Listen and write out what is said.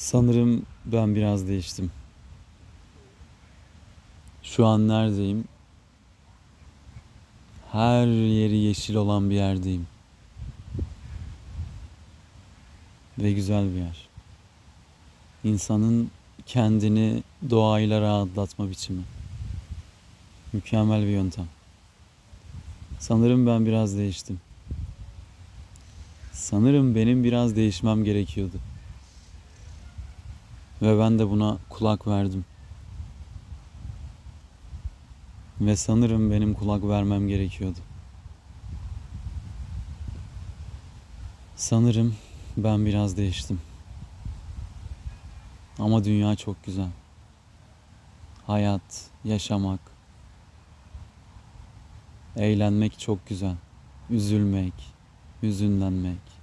Sanırım ben biraz değiştim. Şu an neredeyim? Her yeri yeşil olan bir yerdeyim. Ve güzel bir yer. İnsanın kendini doğayla rahatlatma biçimi. Mükemmel bir yöntem. Sanırım ben biraz değiştim. Sanırım benim biraz değişmem gerekiyordu. Ve ben de buna kulak verdim. Ve sanırım benim kulak vermem gerekiyordu. Sanırım ben biraz değiştim. Ama dünya çok güzel. Hayat, yaşamak, eğlenmek çok güzel. Üzülmek, hüzünlenmek.